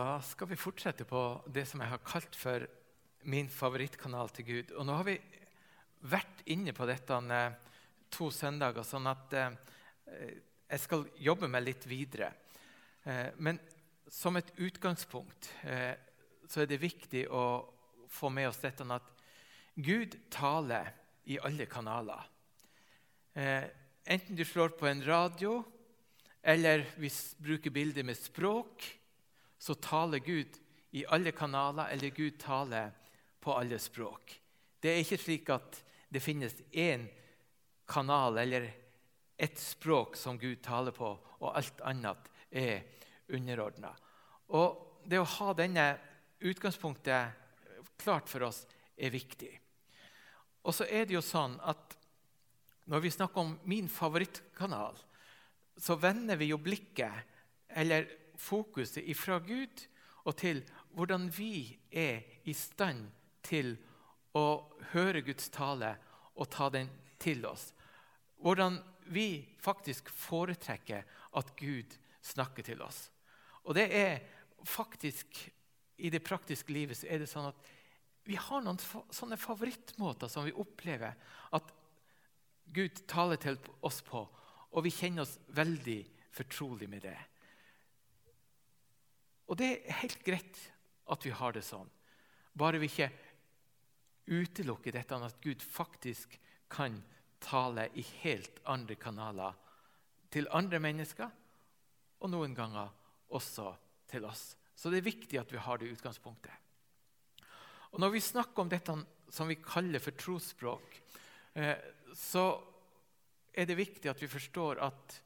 Da skal vi fortsette på det som jeg har kalt for min favorittkanal til Gud. Og nå har vi vært inne på dette eh, to søndager, sånn at eh, jeg skal jobbe meg litt videre. Eh, men som et utgangspunkt så er det viktig å få med oss dette at Gud taler i alle kanaler. Enten du slår på en radio, eller vi bruker bilder med språk, så taler Gud i alle kanaler, eller Gud taler på alle språk. Det er ikke slik at det finnes én kanal eller ett språk som Gud taler på, og alt annet er underordna. Det å ha denne utgangspunktet klart for oss er viktig. Og så er det jo sånn at når vi snakker om min favorittkanal, så vender vi jo blikket, eller fokuset, ifra Gud og til hvordan vi er i stand til å høre Guds tale og ta den til oss. Hvordan vi faktisk foretrekker at Gud snakker til oss. Og det er faktisk I det praktiske livet så er det sånn at vi har noen sånne favorittmåter som vi opplever at Gud taler til oss på, og vi kjenner oss veldig fortrolig med det. Og det er helt greit at vi har det sånn, bare vi ikke utelukker dette at Gud faktisk kan tale i helt andre kanaler til andre mennesker, og noen ganger også til oss. Så det er viktig at vi har det utgangspunktet. Og Når vi snakker om dette som vi kaller for trosspråk, eh, så er det viktig at vi forstår at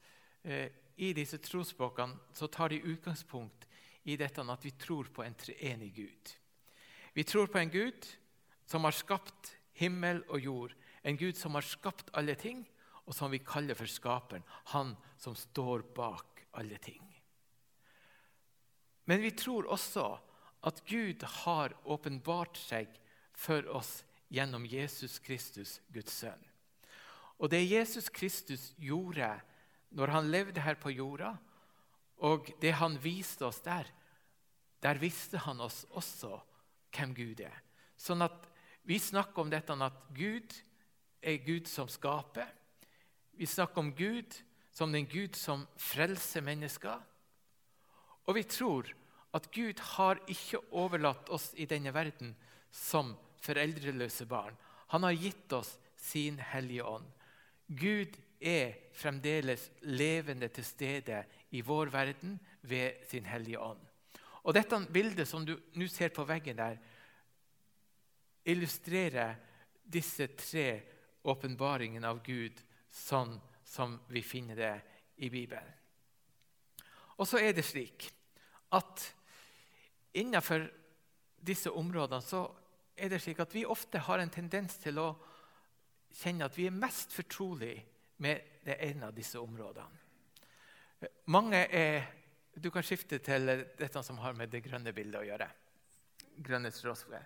eh, i disse trosspråkene så tar de utgangspunkt i dette at vi tror på en treenig Gud. Vi tror på en Gud som har skapt himmel og jord, en Gud som har skapt alle ting, og som vi kaller for Skaperen, han som står bak alle ting. Men vi tror også at Gud har åpenbart seg for oss gjennom Jesus Kristus, Guds sønn. Og det Jesus Kristus gjorde når han levde her på jorda, og det han viste oss der, der viste han oss også hvem Gud er. Sånn at vi snakker om dette at Gud er Gud som skaper. Vi snakker om Gud som den Gud som frelser mennesker. Og vi tror at Gud har ikke overlatt oss i denne verden som foreldreløse barn. Han har gitt oss sin Hellige Ånd. Gud er fremdeles levende til stede i vår verden ved sin Hellige Ånd. Og Dette bildet som du nå ser på veggen der, illustrerer disse tre åpenbaringene av Gud sånn som vi finner det i Bibelen. Og så er det slik at innenfor disse områdene så er det slik at vi ofte har en tendens til å kjenne at vi er mest fortrolig med det ene av disse områdene. Mange er, Du kan skifte til dette som har med det grønne bildet å gjøre. Grønne stråsfrø.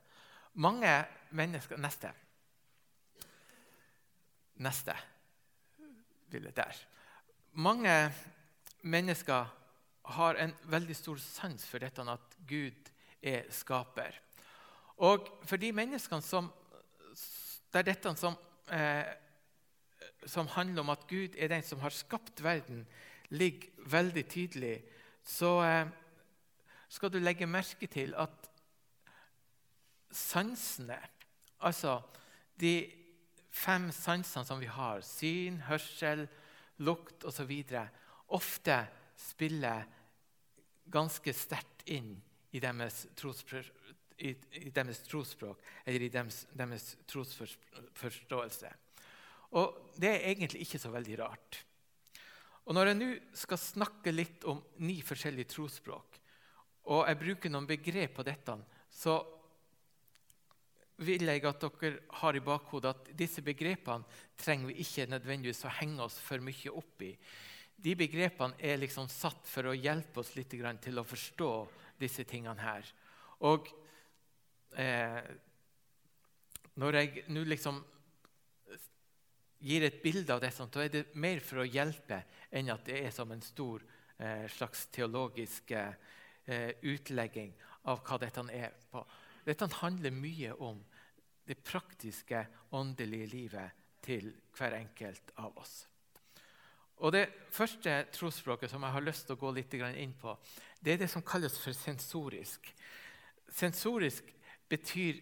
Mange mennesker Neste. Neste bilde der. Mange mennesker har en veldig stor sans for dette at Gud er skaper. Og for de menneskene som, det er dette som, eh, som handler om at Gud er den som har skapt verden, ligger veldig tydelig, så eh, skal du legge merke til at sansene, altså de fem sansene som vi har, syn, hørsel, lukt osv., ofte spiller ganske sterkt inn i deres, i, i deres trosspråk eller i deres, deres trosforståelse. Og det er egentlig ikke så veldig rart. Og Når jeg nå skal snakke litt om ni forskjellige trosspråk, og jeg bruker noen begrep på dette, så vil jeg at dere har i bakhodet at disse begrepene trenger vi ikke nødvendigvis å henge oss for mye opp i. De begrepene er liksom satt for å hjelpe oss litt til å forstå disse tingene her. Og eh, når jeg nå liksom gir et bilde av det, så er det mer for å hjelpe enn at det er som en stor eh, slags teologisk eh, utlegging av hva dette er på. Dette handler mye om det praktiske, åndelige livet til hver enkelt av oss. Og Det første trosspråket som jeg har lyst til å gå litt inn på, det er det som kalles for sensorisk. Sensorisk betyr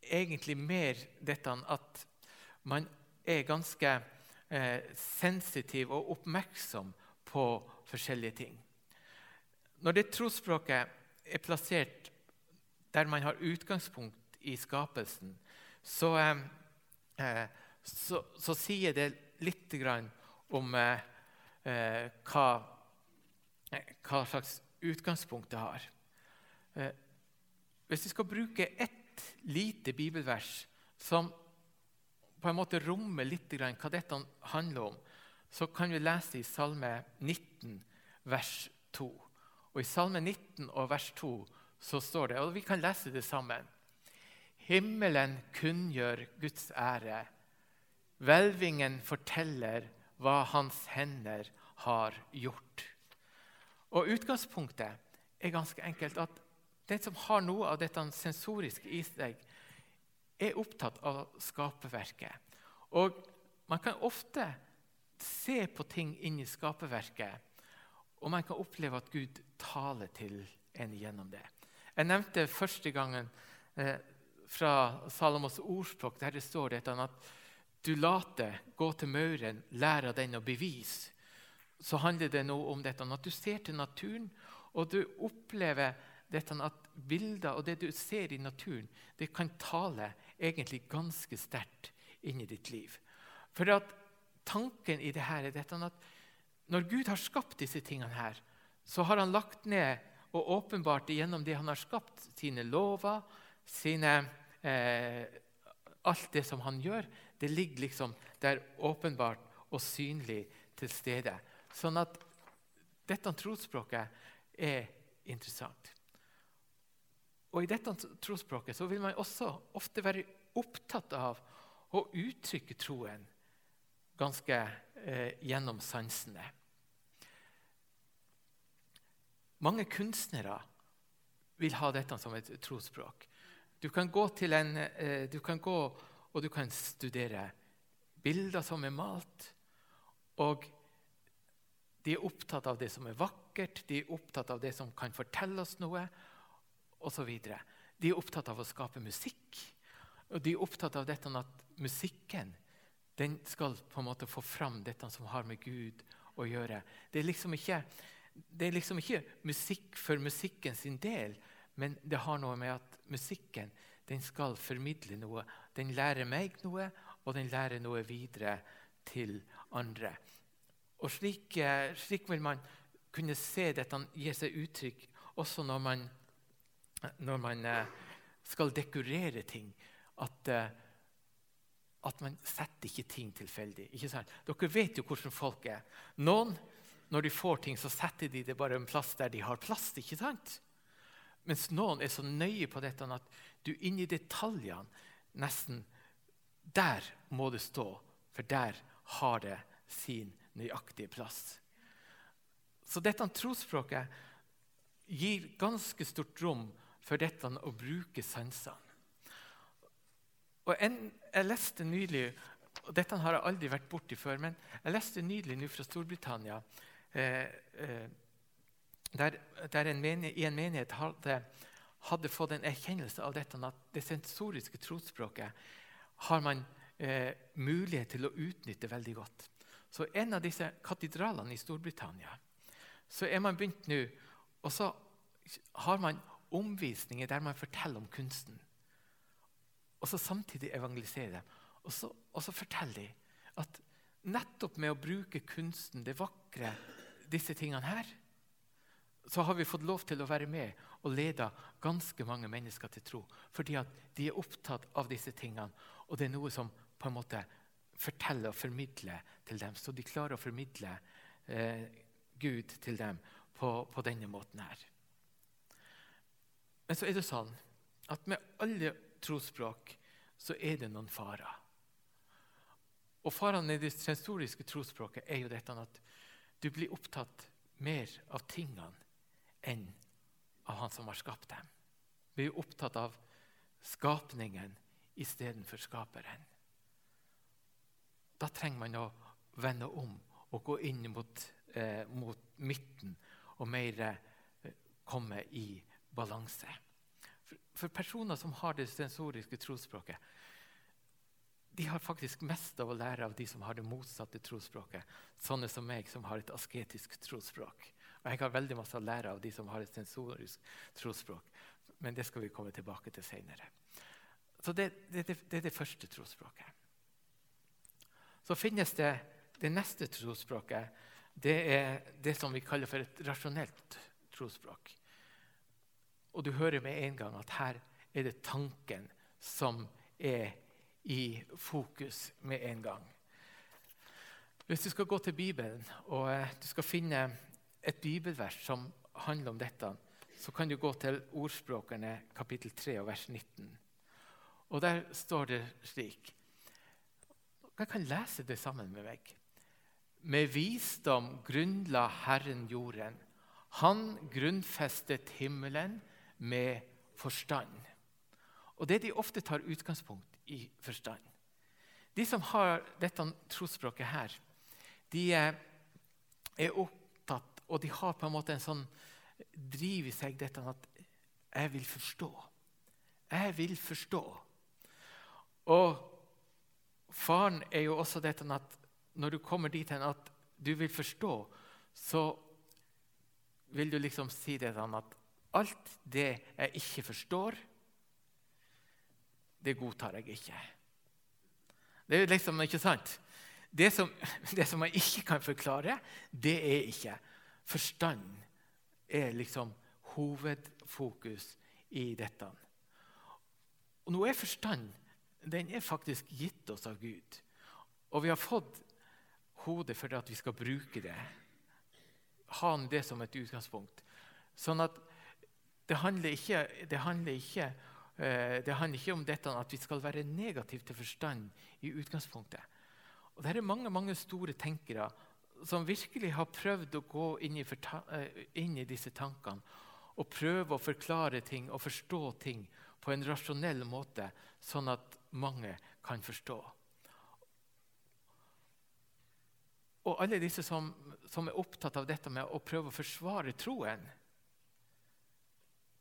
egentlig mer dette at man er ganske eh, sensitiv og oppmerksom på forskjellige ting. Når det trosspråket er plassert der man har utgangspunkt i skapelsen, så, eh, eh så, så sier det litt om eh, eh, hva, hva, slags utgangspunkt det har. Eh, hvis vi skal bruke ett lite bibelvers som på en måte rommer litt hva dette handler om, så kan vi lese i Salme 19, vers 2. Og I Salme 19 og vers 2 så står det, og vi kan lese det sammen Himmelen kunngjør Guds ære. Hvelvingen forteller hva hans hender har gjort. Og Utgangspunktet er ganske enkelt at den som har noe av dette sensoriske i seg, er opptatt av skaperverket. Og man kan ofte se på ting inni skaperverket, og man kan oppleve at Gud taler til en gjennom det. Jeg nevnte første gangen eh, fra Salomos ordspråk, der det står dette at du later gå til mauren, lære den å bevise, så handler det nå om dette, at du ser til naturen, og du opplever dette at bilder og det du ser i naturen, det kan tale egentlig ganske sterkt inn i ditt liv. For at tanken i det her er dette at når Gud har skapt disse tingene her, så har han lagt ned og åpenbart gjennom det han har skapt, sine lover, sine, eh, alt det som han gjør, det ligger liksom der åpenbart og synlig til stede. Sånn at dette trosspråket er interessant. Og I dette trosspråket så vil man også ofte være opptatt av å uttrykke troen ganske eh, gjennom sansene. Mange kunstnere vil ha dette som et trosspråk. Du kan gå, en, eh, du kan gå og du kan studere bilder som er malt. Og de er opptatt av det som er vakkert, de er opptatt av det som kan fortelle oss noe, osv. De er opptatt av å skape musikk. Og de er opptatt av dette at musikken den skal på en måte få fram dette som har med Gud å gjøre. Det er liksom ikke, er liksom ikke musikk for musikken sin del, men det har noe med at musikken den skal formidle noe. Den lærer meg noe, og den lærer noe videre til andre. Og Slik, eh, slik vil man kunne se dette gi seg uttrykk også når man, når man eh, skal dekorere ting. At, eh, at man setter ikke ting tilfeldig. Ikke sant? Dere vet jo hvordan folk er. Noen, når de får ting, så setter de det bare en plass der de har plass. ikke sant? Mens noen er så nøye på dette at du inni detaljene nesten Der må det stå, for der har det sin nøyaktige plass. Så dette trosspråket gir ganske stort rom for dette å bruke sansene. Og en, jeg leste nylig og Dette har jeg aldri vært borti før, men jeg leste nydelig nå fra Storbritannia eh, eh, der, der en menighet, en menighet hadde, hadde, fått en erkjennelse av dette, at det sensoriske trosspråket har man eh, mulighet til å utnytte veldig godt. Så en av disse katedralene i Storbritannia så er man begynt nå, og så har man omvisninger der man forteller om kunsten. Og så samtidig evangeliserer dem. Og så, og så forteller de at nettopp med å bruke kunsten, det vakre, disse tingene her, så har vi fått lov til å være med og lede ganske mange mennesker til tro. Fordi at de er opptatt av disse tingene, og det er noe som på en måte forteller og formidler til dem. Så de klarer å formidle eh, Gud til dem på, på, denne måten her. Men så er det sånn at med alle trosspråk så er det noen farer. Og Farene i det sensoriske trosspråket er jo dette at du blir opptatt mer av tingene enn av Han som har skapt dem. Vi er opptatt av skapningen istedenfor skaperen. Da trenger man å vende om og gå inn mot, eh, mot midten og mer eh, komme i balanse. For, for, personer som har det sensoriske trosspråket, de har faktisk mest av å lære av de som har det motsatte trosspråket. Sånne som meg, som har et asketisk trosspråk. Og jeg har veldig masse å lære av de som har et sensorisk trosspråk. Men det skal vi komme tilbake til senere. Så det, det, det, det er det første trosspråket. Så finnes det det neste trosspråket. Det er det som vi kaller for et rasjonelt trosspråk. Og du hører med en gang at her er det tanken som er i fokus med en gang. Hvis du skal gå til Bibelen og eh, du skal finne et bibelvers som handler om dette, så kan du gå til Ordspråkerne kapittel 3 og vers 19. Og Der står det slik Jeg kan lese det sammen med meg. Med visdom grunnla Herren jorden. Han grunnfestet himmelen med forstand. Og Det de ofte tar utgangspunkt i forstand. De som har dette trosspråket her, de er opptatt, og de har på en måte en sånn driv i seg dette at 'jeg vil forstå'. Jeg vil forstå. Og faren er jo også dette at når du kommer dit hen at du vil forstå, så vil du liksom si det sånn at alt det jeg ikke forstår, det godtar jeg ikke. Det er liksom ikke sant. Det som, det som jeg ikke kan forklare, det er ikke. Forstand er liksom hovedfokus i dette. Og nå er forstand den er faktisk gitt oss av Gud. Og vi har fått hodet for at vi skal bruke det. Ha det som et utgangspunkt. Sånn at det handler ikke, det handler ikke, uh, det handler ikke om dette at vi skal være negative til forstand i utgangspunktet. Og Det er mange, mange store tenkere som virkelig har prøvd å gå inn i, uh, inn i disse tankene og prøve å forklare ting og forstå ting på en rasjonell måte, sånn at mange kan forstå. Og alle disse som, som, er opptatt av dette med å prøve å forsvare troen,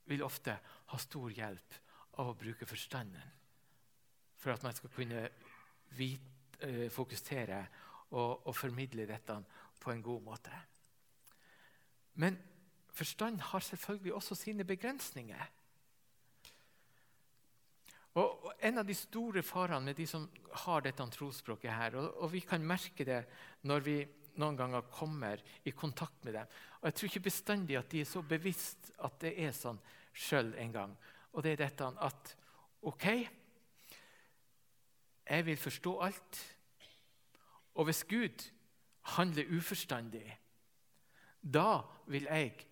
vil ofte ha stor hjelp av å bruke forstanden for at man skal kunne vite, uh, fokusere og, og, formidle dette på en god måte. Men forstand har selvfølgelig også sine begrensninger. Og En av de store farene med de som har dette trosspråket, her, og, og, vi kan merke det når vi noen ganger kommer i kontakt med dem og Jeg tror ikke bestandig at de er så bevisst at det er sånn sjøl en gang. Og det er dette at OK, jeg vil forstå alt. Og hvis Gud handler uforstandig, da vil jeg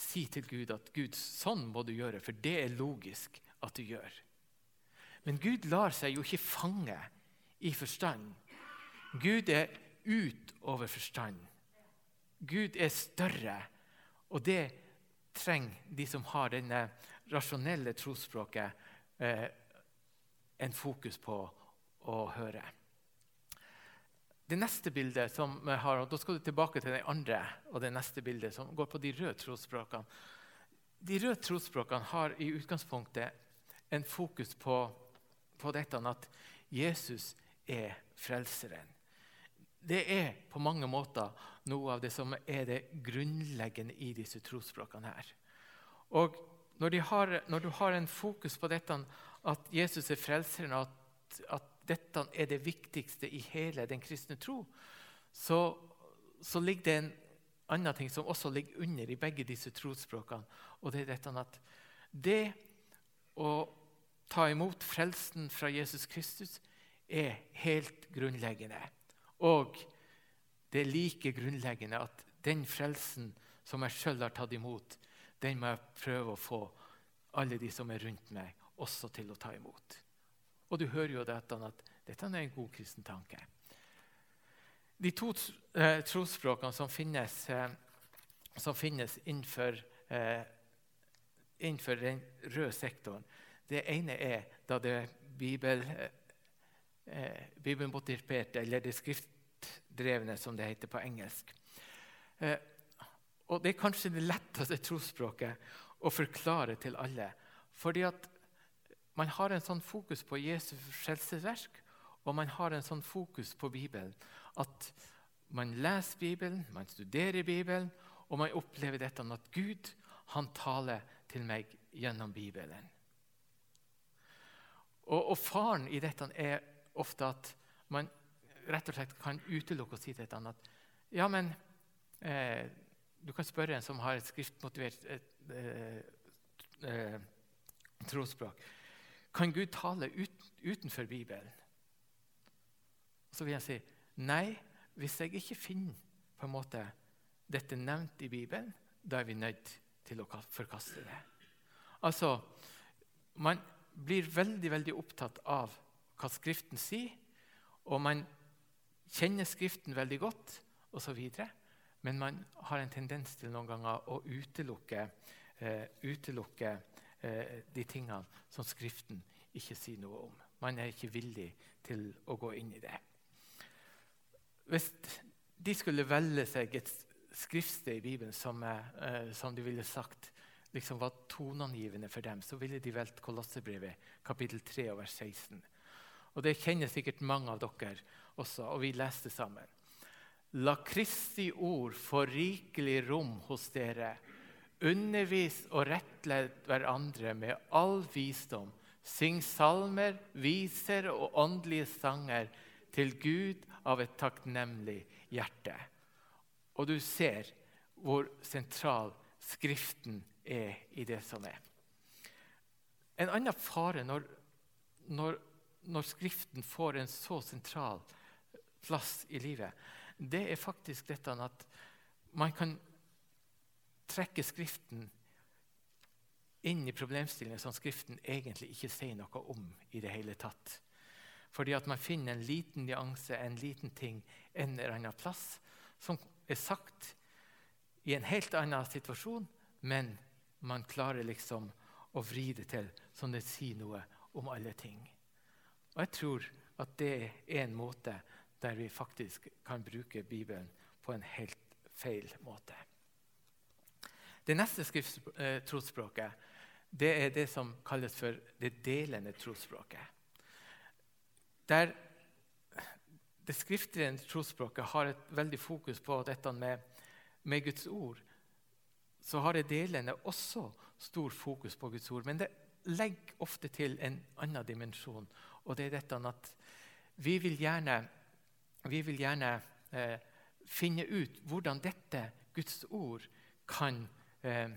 si til Gud at Gud, sånn må du gjøre, for det er logisk at du gjør. Men Gud lar seg jo ikke fange i forstand. Gud er utover forstand. Gud er større, og det trenger de som har denne rasjonelle trosspråket, eh, en fokus på å høre. Det neste bildet som vi har, og Da skal du tilbake til det andre og det neste bildet, som går på de røde trosspråkene. De røde trosspråkene har i utgangspunktet en fokus på på dette at Jesus er frelseren. Det er på mange måter noe av det som er det grunnleggende i disse trosspråkene. her. Og når, har, når, du har en fokus på dette, at Jesus er frelseren, og at, at, dette er det viktigste i hele den kristne tro, så, så ligger det en annen ting som også ligger under i begge disse trosspråkene. Og det er dette at det å ta imot frelsen fra Jesus Kristus er helt grunnleggende. Og det er like grunnleggende at den frelsen som jeg sjøl har tatt imot, den må jeg prøve å få alle de som er rundt meg, også til å ta imot. Og du hører jo dette, at dette er en god kristen tanke. De to eh, trosspråkene som finnes, eh, som finnes innenfor eh, innenfor den røde sektoren. Det ene er da det er bibel, eh, bibelmotiverte, eller det skriftdrevne, som det heter på engelsk. Eh, og Det er kanskje det letteste trosspråket å forklare til alle. Fordi at man har en sånn fokus på Jesu frelsesverk, og man har en sånn fokus på Bibelen at man leser Bibelen, man studerer Bibelen, og man opplever dette at Gud han taler til meg gjennom Bibelen. Og, og Faren i dette er ofte at man rett og slett kan utelukke å si til et annet Ja, men eh, Du kan spørre en som har et skriftmotivert eh, eh, trosspråk. Kan Gud tale ut, utenfor Bibelen? Så vil jeg si nei, hvis jeg ikke finner på en måte dette nevnt i Bibelen, da er vi nødt til å forkaste det. Altså, Man blir veldig veldig opptatt av hva Skriften sier, og man kjenner Skriften veldig godt osv. Men man har en tendens til noen ganger å utelukke, uh, utelukke uh, de tingene som Skriften ikke sier noe om. Man er ikke villig til å gå inn i det. Hvis de skulle velge seg et skriftsted i Bibelen som, uh, som de ville sagt liksom var toneangivende for dem, så ville de valgt Kolossebrevet kapittel 3 vers 16. Og Det kjenner sikkert mange av dere også, og vi leste sammen. La Kristi ord få rikelig rom hos dere. Undervis og rettled hverandre med all visdom. Syng salmer, viser og åndelige sanger til Gud av et takknemlig hjerte. Og du ser hvor sentral Skriften er i det som er. En annen fare når, når, når Skriften får en så sentral plass i livet, det er faktisk dette at man kan trekke Skriften inn i problemstillinger som Skriften egentlig ikke sier noe om i det hele tatt. Fordi at man finner en liten nyanse, en liten ting en eller annen plass, som er sagt i en helt annen situasjon, men man klarer liksom å vri det til som det sier noe om alle ting. Og Jeg tror at det er en måte der vi faktisk kan bruke Bibelen på en helt feil måte. Det neste eh, trosspråket det er det som kalles for det delende trosspråket. Der det skriftlige trosspråket har et veldig fokus på dette med, med Guds ord, så har det delende også stor fokus på Guds ord. Men det legger ofte til en annen dimensjon, og det er dette at vi vil gjerne, vi vil gjerne eh, finne ut hvordan dette Guds ord kan eh,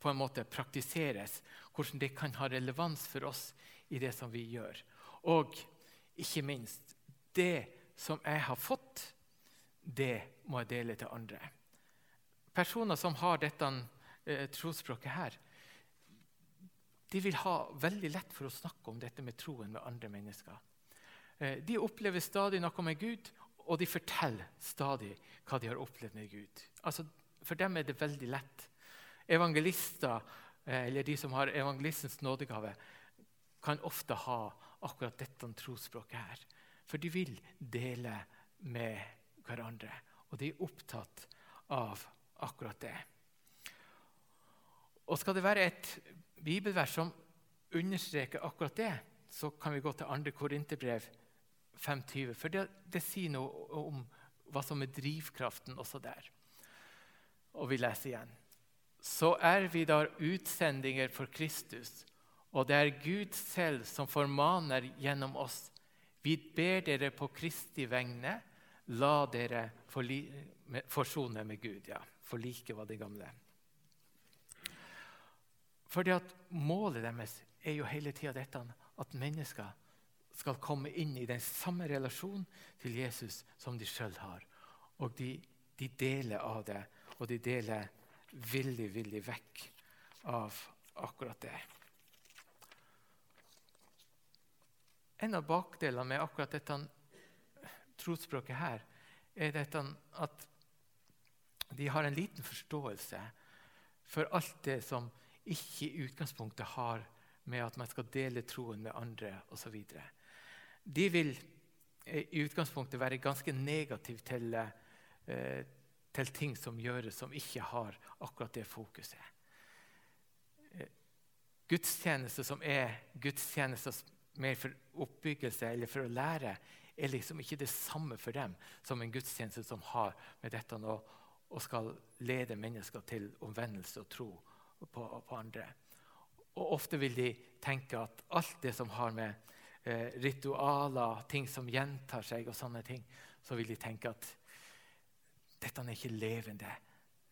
på en måte praktiseres, hvordan det kan ha relevans for oss i det som vi gjør. Og ikke minst det som jeg har fått, det må jeg dele til andre personer som har dette eh, trosspråket her, de vil ha veldig lett for å snakke om dette med troen med andre mennesker. Eh, de opplever stadig noe med Gud, og de forteller stadig hva de har opplevd med Gud. Altså, for dem er det veldig lett. Evangelister, eh, eller de som har evangelistens nådegave, kan ofte ha akkurat dette trosspråket her. For de vil dele med hverandre, og de er opptatt av akkurat det. Og Skal det være et bibelvers som understreker akkurat det, så kan vi gå til 2. Korinterbrev 5.20. For det, det, sier noe om hva som er drivkraften også der. Og vi leser igjen. Så er vi da utsendinger for Kristus, og det er Gud selv som formaner gjennom oss. Vi ber dere på Kristi vegne, la dere forsone med Gud. Ja forlike var det gamle. Fordi at Målet deres er jo hele tida dette at mennesker skal komme inn i den samme relasjonen til Jesus som de sjøl har. Og de, de, deler av det, og de deler villig, villig vekk av akkurat det. En av bakdelene med akkurat dette trosspråket her er dette at de har en liten forståelse for alt det som ikke i utgangspunktet har med at man skal dele troen med andre osv. De vil eh, i utgangspunktet være ganske negative til, eh, til ting som gjøres som ikke har akkurat det fokuset. Eh, gudstjenester som er gudstjenester mer for oppbyggelse eller for å lære, er liksom ikke det samme for dem som en gudstjeneste som har med dette å og skal lede mennesker til omvendelse og tro på, på, andre. Og Ofte vil de tenke at alt det som har med eh, ritualer, ting som gjentar seg, og sånne ting, så vil de tenke at dette er ikke levende,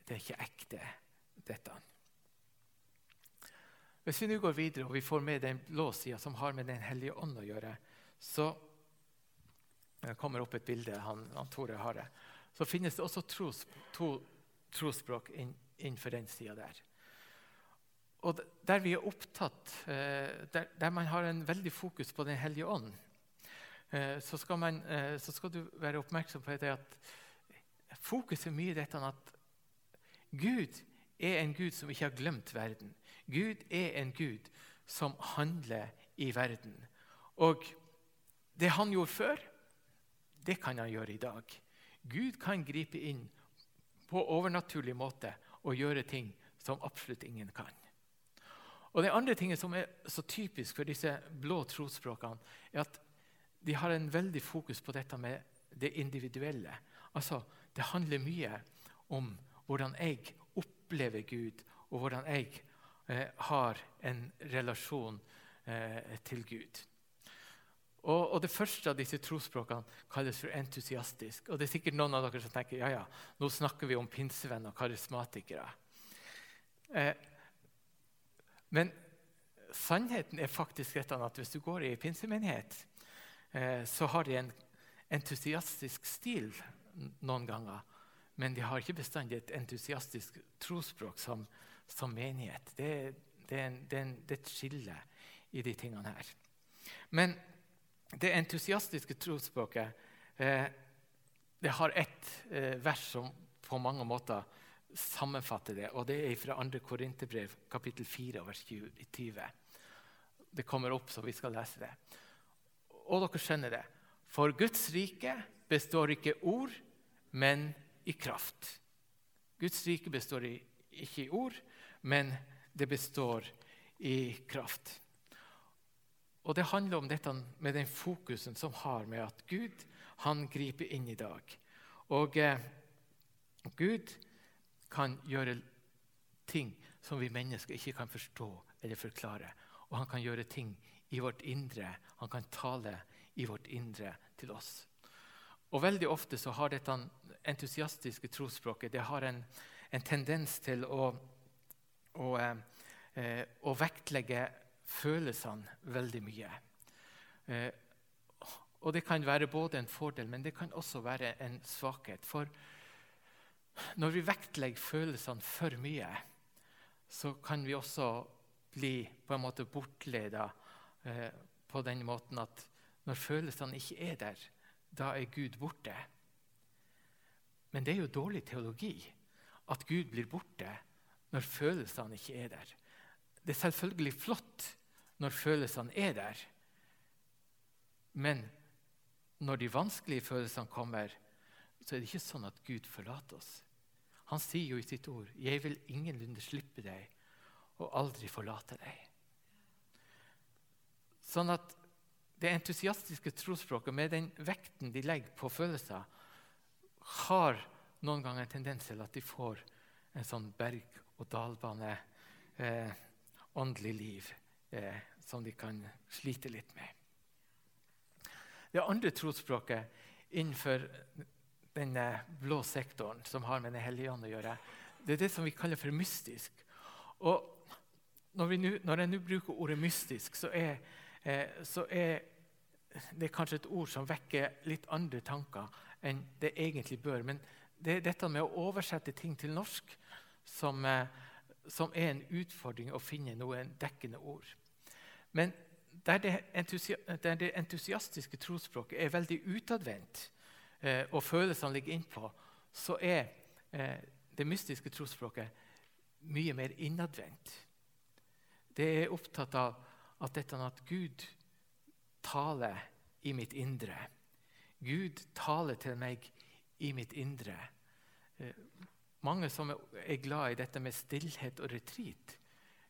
det er ikke ekte. dette. Hvis vi nå går videre og vi får med den blå sida som har med Den hellige ånd å gjøre, så det kommer opp et bilde. han, han Tore har det. Så finnes det også tros, to trosspråk innenfor den sida der. Og der vi er opptatt, eh, der, der, man har en veldig fokus på Den hellige ånd, eh, så skal, man, eh, så skal du være oppmerksom på at fokuset er mye dette at Gud er en Gud som ikke har glemt verden. Gud er en Gud som handler i verden. Og det han gjorde før, det kan han gjøre i dag. Gud kan gripe inn på overnaturlig måte og gjøre ting som absolutt ingen kan. Og Det andre tinget som er så typisk for disse blå trosspråkene, er at de har en veldig fokus på dette med det individuelle. Altså, Det handler mye om hvordan jeg opplever Gud, og hvordan jeg eh, har en relasjon eh, til Gud. Og, og, Det første av disse trosspråkene kalles for entusiastisk. Og det er sikkert noen av dere som tenker ja, ja, nå snakker vi om pinsevenner og karismatikere. Eh, men sannheten er faktisk dette at hvis du går i pinsemenighet, eh, så har de en entusiastisk stil noen ganger. Men de har ikke bestandig et entusiastisk trosspråk som, som menighet. Det, det, er en, det, er en, det, er et skille i de tingene her. Men det entusiastiske trosspråket eh, det har ett eh, vers som på mange måter sammenfatter det. og Det er fra 2. Korinterbrev, kapittel 4, vers 20. Det kommer opp, så vi skal lese det. Og dere skjønner det. For Guds rike består ikke ord, men i kraft. Guds rike består ikke i ord, men det består i kraft. Og Det handler om dette med den fokusen som har med at Gud han griper inn i dag. Og eh, Gud kan gjøre ting som vi mennesker ikke kan forstå eller forklare. Og han kan gjøre ting i vårt indre. Han kan tale i vårt indre til oss. Og Veldig ofte så har dette entusiastiske trosspråket det har en, en tendens til å, å, eh, å vektlegge følelsene veldig mye. Eh, og Det kan være både en fordel, men det kan også være en svakhet. For når vi vektlegger følelsene for mye, så kan vi også bli på en måte bortleda eh, på den måten at når følelsene ikke er der, da er Gud borte. Men det er jo dårlig teologi at Gud blir borte når følelsene ikke er der. Det er selvfølgelig flott når følelsene er der. Men når de vanskelige følelsene kommer, så er det ikke sånn at Gud forlater oss. Han sier jo i sitt ord 'Jeg vil ingenlunde slippe deg og aldri forlate deg'. Sånn at det entusiastiske trosspråket, med den vekten de legger på følelser, har noen ganger en tendens til at de får en sånn berg-og-dal-bane eh, åndelig liv eh, som de kan slite litt med. Det andre trosspråket innenfor denne blå sektoren som har med Den hellige ånd å gjøre, det er det som vi kaller for mystisk. Og når, nu, når jeg nå bruker ordet mystisk, så er, eh, så er, det kanskje et ord som vekker litt andre tanker enn det egentlig bør. Men det er dette med å oversette ting til norsk som, eh, som er en utfordring å finne noen dekkende ord. Men der det, entusiastiske trosspråket er veldig utadvendt, eh, og følelsene ligger innpå, så er eh, det mystiske trosspråket mye mer innadvendt. Det er opptatt av at dette at Gud taler i mitt indre. Gud taler til meg i mitt indre. Eh, mange som er glad i dette med stillhet og retreat,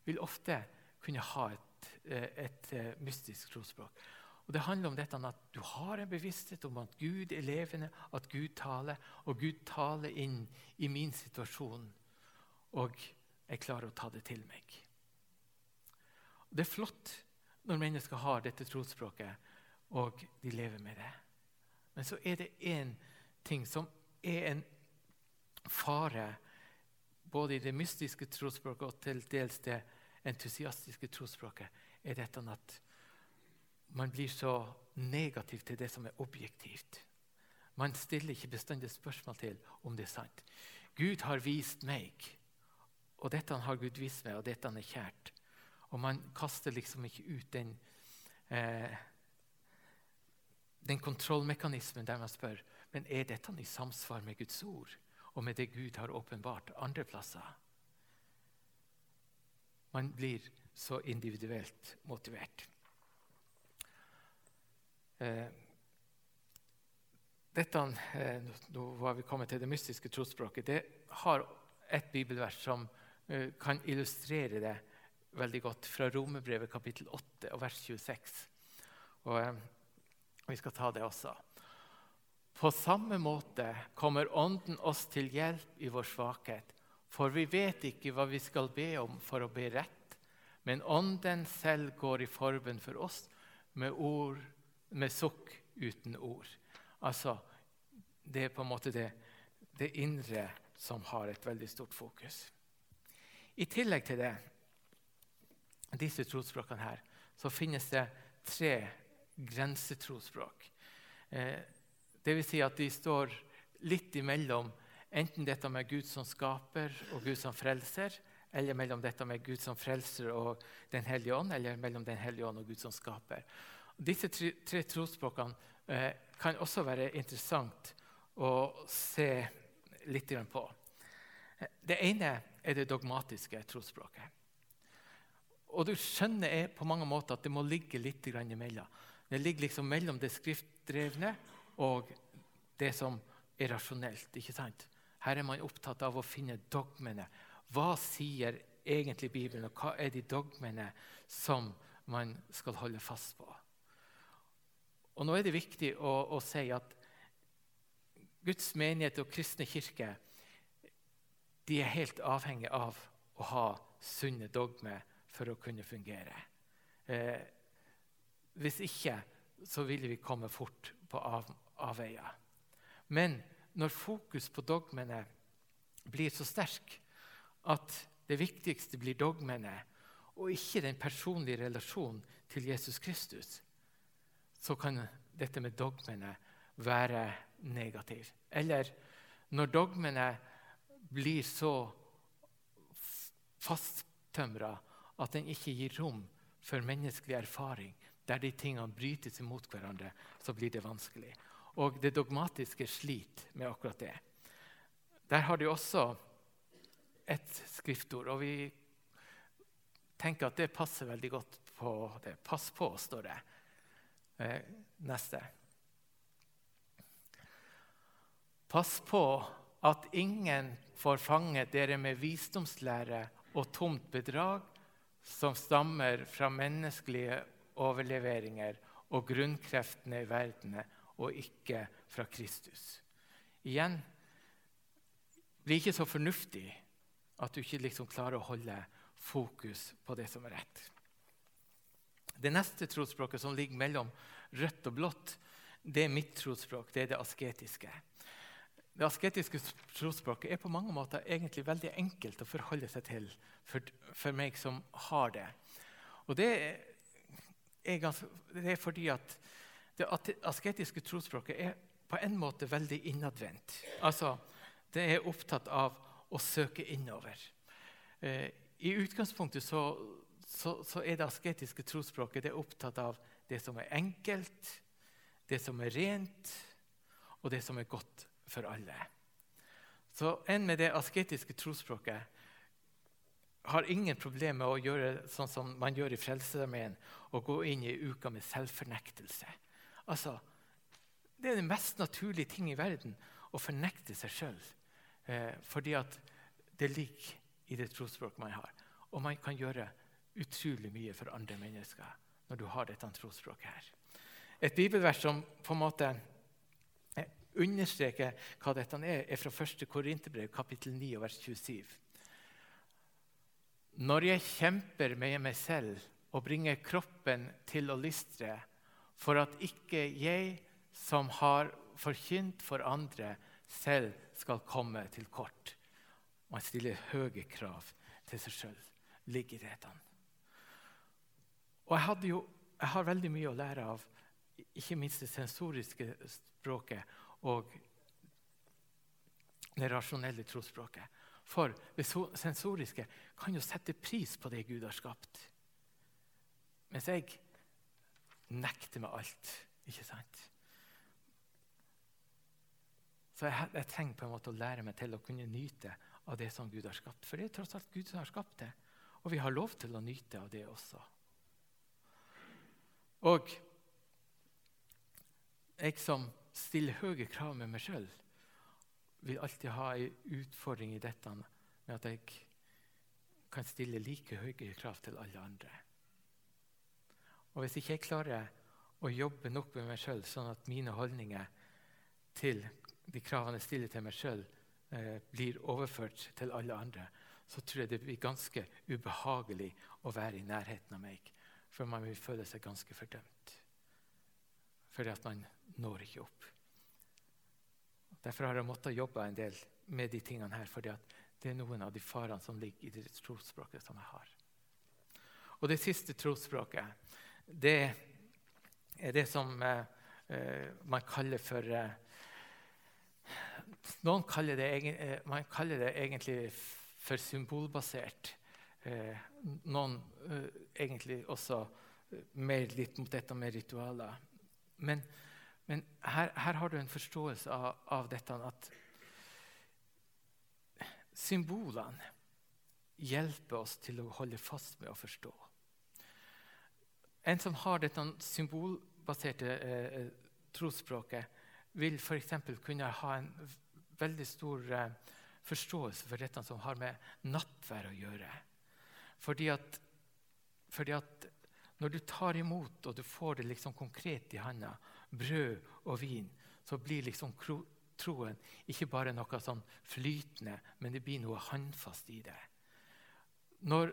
vil ofte kunne ha et, eh, et, eh, mystisk trosspråk. Og Det handler om dette at du har en bevissthet om at Gud er levende, at Gud taler, og Gud taler inn i min situasjon. Og jeg klarer å ta det til meg. Det er flott når mennesker har dette trosspråket, og de lever med det. Men så er det én ting som er en fare både i det mystiske trosspråket og til dels det entusiastiske trosspråket, er dette at man blir så negativ til det som er objektivt. Man stiller ikke bestandig spørsmål til om det er sant. Gud har vist meg, og dette har Gud vist meg, og dette er kjært. Og man kaster liksom ikke ut den, eh, den kontrollmekanismen der man spør men er dette i samsvar med Guds ord og med det Gud har åpenbart andre plasser. Man blir så individuelt motivert. Eh, dette, eh, Nå var vi kommet til det mystiske trosspråket. Det har et bibelvers som eh, kan illustrere det veldig godt, fra Romerbrevet kapittel 8 og vers 26. Og, vi skal ta det også. På samme måte kommer Ånden oss til hjelp i vår svakhet. For vi vet ikke hva vi skal be om for å be rett, men Ånden selv går i forbund for oss med ord med sukk uten ord. Altså, Det er på en måte det, det indre som har et veldig stort fokus. I tillegg til det, disse trosspråkene her, så finnes det tre grensetrosspråk. Eh, vil si at de står litt imellom enten dette med Gud som skaper og Gud som frelser, eller mellom dette med Gud som frelser og Den hellige ånd, eller mellom Den hellige ånd og Gud som skaper. Disse tre, tre trosspråkene eh, kan også være interessant å se litt på. Det ene er det dogmatiske trosspråket. Og du skjønner jeg på mange måter at det må ligge litt imellom. Det ligger liksom mellom det skriftdrevne og det som er rasjonelt. ikke sant? Her er man opptatt av å finne dogmene. Hva sier egentlig Bibelen, og hva er de dogmene som man skal holde fast på? Og nå er det viktig å, å si at Guds menighet og kristne kirke de er helt avhengig av å ha sunne dogmer for å kunne fungere. Eh, hvis ikke så vil vi komme fort på av, avveier. Men når fokus på dogmene blir så sterk at det viktigste blir dogmene, og ikke den personlige relasjonen til Jesus Kristus, så kan dette med dogmene være negativ. Eller når dogmene blir så fasttømra at den ikke gir rom for menneskelig erfaring, der de tingene brytes imot hverandre, så blir det vanskelig. Og det dogmatiske sliter med akkurat det. Der har de også et skriftord, og vi tenker at det passer veldig godt på det. Pass på, står det. Eh, neste. Pass på at ingen får fange dere med visdomslære og tomt bedrag som stammer fra menneskelige overleveringer og grunnkreftene i verdenen, og ikke fra Kristus. Igjen bli ikke så fornuftig at du ikke liksom klarer å holde fokus på det som er rett. Det neste trosspråket som ligger mellom rødt og blått, det er mitt trosspråk. Det er det asketiske. Det asketiske trosspråket er på mange måter egentlig veldig enkelt å forholde seg til for, for meg som har det. Og det er, ganske, det er fordi at det asketiske trosspråket er på en måte veldig innadvendt. Altså, det er opptatt av å søke innover. Eh, I utgangspunktet så så, så, er det asketiske trosspråket det er opptatt av det som er enkelt, det som er rent, og det som er godt for alle. Så en med det asketiske trosspråket har ingen problemer med å gjøre sånn som man gjør i Frelsesarmeen, å gå inn i uka med selvfornektelse. Altså, det er den mest naturlige ting i verden å fornekte seg sjøl. Eh, fordi at det ligger i det trosspråket man har. Og man kan gjøre utrolig mye for andre mennesker når du har dette trosspråket her. Et bibelvers som på en måte eh, understreker hva dette er, er fra 1. Korinterbrev, kapittel 9, vers 27. Når jeg kjemper med meg selv og bringer kroppen til å lystre, for at ikke jeg som har forkynt for andre, selv skal komme til kort. Man stiller høye krav til seg sjøl. Ligger i dette. Og jeg, jo, jeg har veldig mye å lære av ikke minst det sensoriske språket og det rasjonelle trosspråket. For det sensoriske kan jo sette pris på det Gud har skapt. Mens jeg nekter med alt. ikke sant? Så jeg, jeg, trenger på en måte å lære meg til å kunne nyte av det som Gud har skapt. For det er tross alt Gud som har skapt det. Og vi har lov til å nyte av det også. Og jeg som stiller høye krav med meg sjøl, vil alltid ha en utfordring i dette med at jeg kan stille like høye krav til alle andre. Og Hvis ikke jeg klarer å jobbe nok med meg sjøl, sånn at mine holdninger til de kravene jeg stiller til meg sjøl, eh, blir overført til alle andre, så tror jeg det blir ganske ubehagelig å være i nærheten av meg. For man vil føle seg ganske fordømt. Fordi at man når ikke opp. Derfor har jeg måttet jobbe en del med de tingene her, fordi det er noen av de farene som ligger i det trosspråket som jeg har. Og det siste trosspråket, det er det som eh, eh man kaller for eh, Noen kaller det, eh, man kaller det egentlig for symbolbasert. Eh, noen eh, egentlig også mer litt mot dette med ritualer. Men men her, her, har du en forståelse av, av dette at symbolene hjelper oss til å holde fast med å forstå. En som har dette symbolbaserte eh, trosspråket, vil f.eks. kunne ha en veldig stor eh, forståelse for dette som har med nattvær å gjøre. Fordi at, fordi at når du tar imot og du får det liksom konkret i handa, brød og vin, så blir liksom troen ikke bare noe sånn flytende, men det blir noe håndfast i det. Når,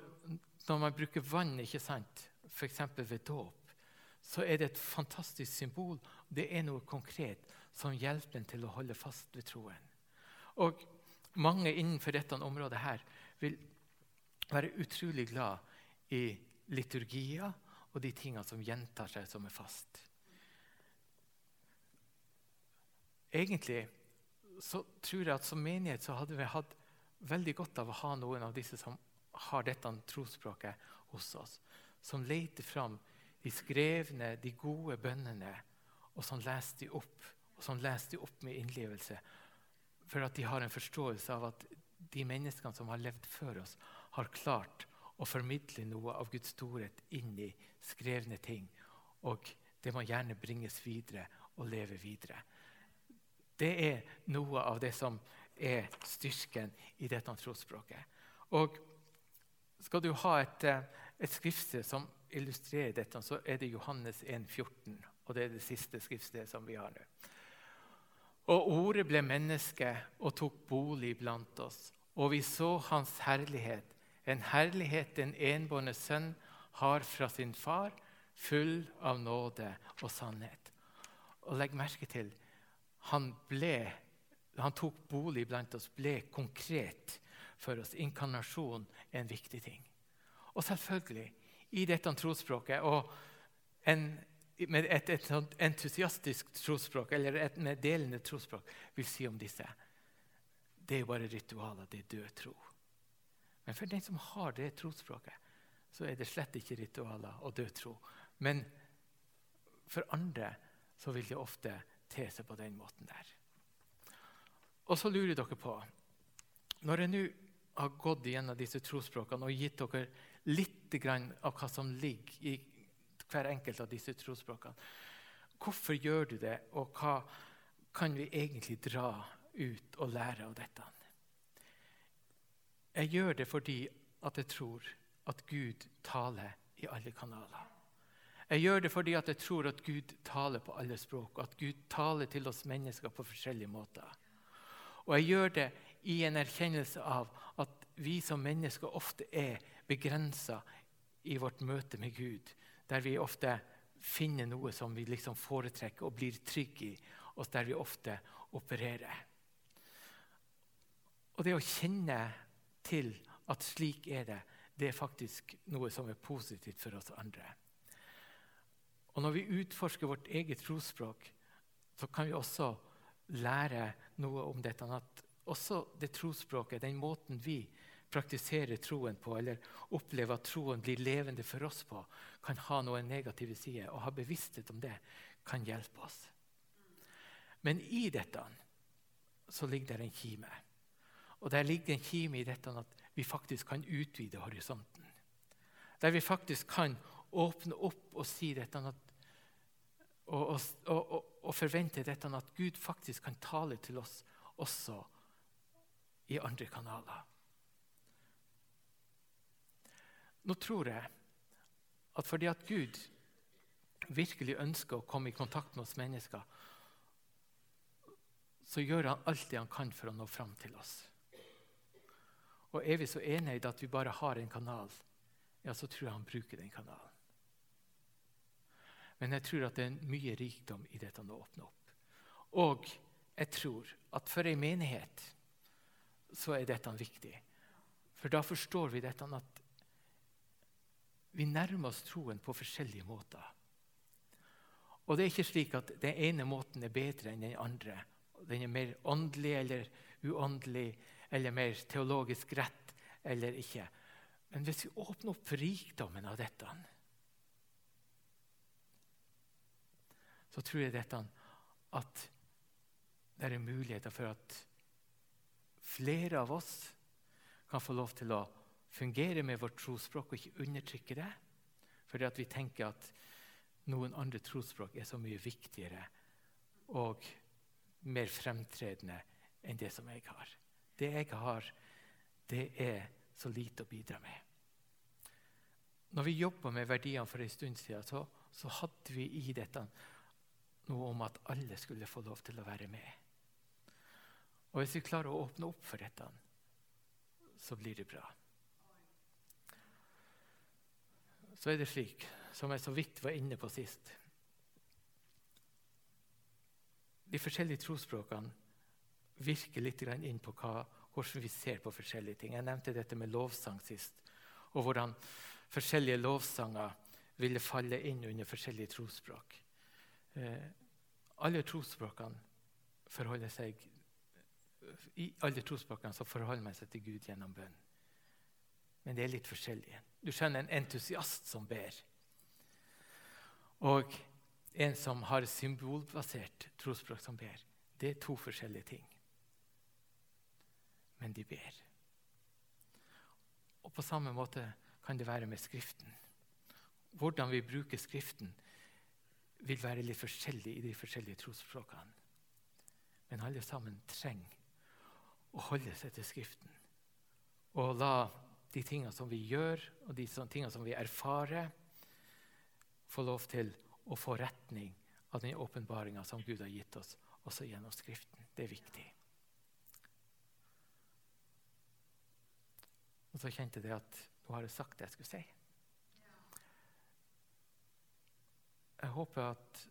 når man bruker vann, ikke sant, f.eks. ved dåp, så er det et fantastisk symbol. Det er noe konkret som hjelper en til å holde fast ved troen. Og mange innenfor dette området her vil være utrolig glad i liturgier og de tingene som gjentar seg, som er fast. Egentlig så tror jeg at som menighet så hadde vi hatt veldig godt av å ha noen av disse som har dette trosspråket hos oss. Som leter fram de skrevne, de gode bønnene, og som leser de opp, og som leser de opp med innlevelse. For at de har en forståelse av at de menneskene som har levd før oss, har klart å formidle noe av Guds storhet inn i skrevne ting. Og det må gjerne bringes videre og leve videre. Det er noe av det som er styrken i dette trosspråket. Og skal du ha et, eh, et skriftsted som illustrerer dette, så er det Johannes 1,14. Og det er det siste skriftstedet som vi har nå. Og ordet ble menneske og tok bolig blant oss. Og vi så hans herlighet, en herlighet den enbårne sønn har fra sin far, full av nåde og sannhet. Og legg merke til han, ble, han tok bolig blant oss, ble konkret for oss. Inkarnasjon er en viktig ting. Og selvfølgelig, i dette trosspråket og en, med et, et, entusiastisk trosspråk, eller et meddelende trosspråk, vil si om disse det er bare ritualer, det er død tro. Men for den som har det trosspråket, så er det slett ikke ritualer og død tro. Men for andre så vil det ofte te seg på den måten der. Og så lurer dere på Når jeg nå har gått gjennom disse trosspråkene og gitt dere litt av hva som ligger i hver enkelt av disse trosspråkene. Hvorfor gjør du det, og hva kan vi egentlig dra ut og lære av dette? Jeg gjør det fordi at jeg tror at Gud taler i alle kanaler. Jeg gjør det fordi at jeg tror at Gud taler på alle språk, og at Gud taler til oss mennesker på forskjellige måter. Og jeg gjør det i en erkjennelse av at vi som mennesker ofte er begrensa i vårt møte med Gud, der vi ofte finner noe som vi liksom foretrekker og blir trygge i, og der vi ofte opererer. Og det å kjenne til at slik er det, det er faktisk noe som er positivt for oss andre. Og Når vi utforsker vårt eget trosspråk, så kan vi også lære noe om dette. At også det trosspråket, den måten vi praktiserer troen på, eller opplever at troen blir levende for oss på, kan ha noen negative sider. Og ha bevissthet om det kan hjelpe oss. Men i dette så ligger det en kime. Og der ligger en kime i dette at vi faktisk kan utvide horisonten. Der vi faktisk kan åpne opp og si dette at, og, og, og, og forvente dette at Gud faktisk kan tale til oss også i andre kanaler. Nå tror jeg at fordi at Gud virkelig ønsker å komme i kontakt med oss mennesker, så gjør han alt det han kan for å nå fram til oss. Og er vi så i at vi bare har en kanal, ja, så tror jeg han bruker den kanalen. Men jeg tror at det er mye rikdom i dette å åpne opp. Og jeg tror at for ei menighet så er dette viktig. For da forstår vi dette at vi nærmer oss troen på forskjellige måter. Og det er ikke slik at den ene måten er bedre enn den andre. Den er mer åndelig eller uåndelig eller mer teologisk rett eller ikke. Men hvis vi åpner opp for rikdommen av dette, så tror jeg dette at det er muligheter for at flere av oss kan få lov til å fungere med vårt trosspråk og ikke undertrykke det. Fordi at vi tenker at noen andre trosspråk er så mye viktigere og mer fremtredende enn det som jeg har. Det jeg har, det er så lite å bidra med. Når vi jobba med verdiene for en stund siden, så, så, hadde vi i dette noe om at alle skulle få lov til å være med. Og Hvis vi klarer å åpne opp for dette, så blir det bra. Så er det slik, som jeg så vidt var inne på sist De forskjellige trosspråkene virke litt inn på hva, hvordan vi ser på forskjellige ting. Jeg nevnte dette med lovsang sist, og hvordan forskjellige lovsanger ville falle inn under forskjellige trosspråk. Eh, alle trosspråkene forholder seg I alle trosspråkene så forholder man seg til Gud gjennom bønn. Men det er litt forskjellig. Du skjønner en entusiast som ber. Og en som har symbolbasert trosspråk som ber. Det er to forskjellige ting men de ber. Og På samme måte kan det være med Skriften. Hvordan vi bruker Skriften, vil være litt forskjellig i de forskjellige trosspråkene. Men alle sammen trenger å holde seg til Skriften. Og la de tingene som vi gjør, og de tingene som vi erfarer, få lov til å få retning av den åpenbaringa som Gud har gitt oss, også gjennom Skriften. Det er viktig. Og så kjente jeg at nå har jeg sagt det jeg skulle si. Jeg håper at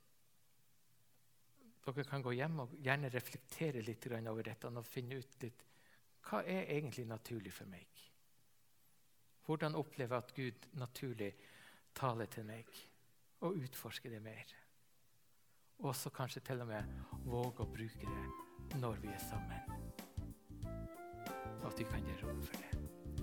dere kan gå hjem og gjerne reflektere litt over dette og finne ut litt hva er egentlig naturlig for meg. Hvordan opplever jeg at Gud naturlig taler til meg, og utforsker det mer. Og så kanskje til og med våge å bruke det når vi er sammen. Og at vi kan gi rom for det.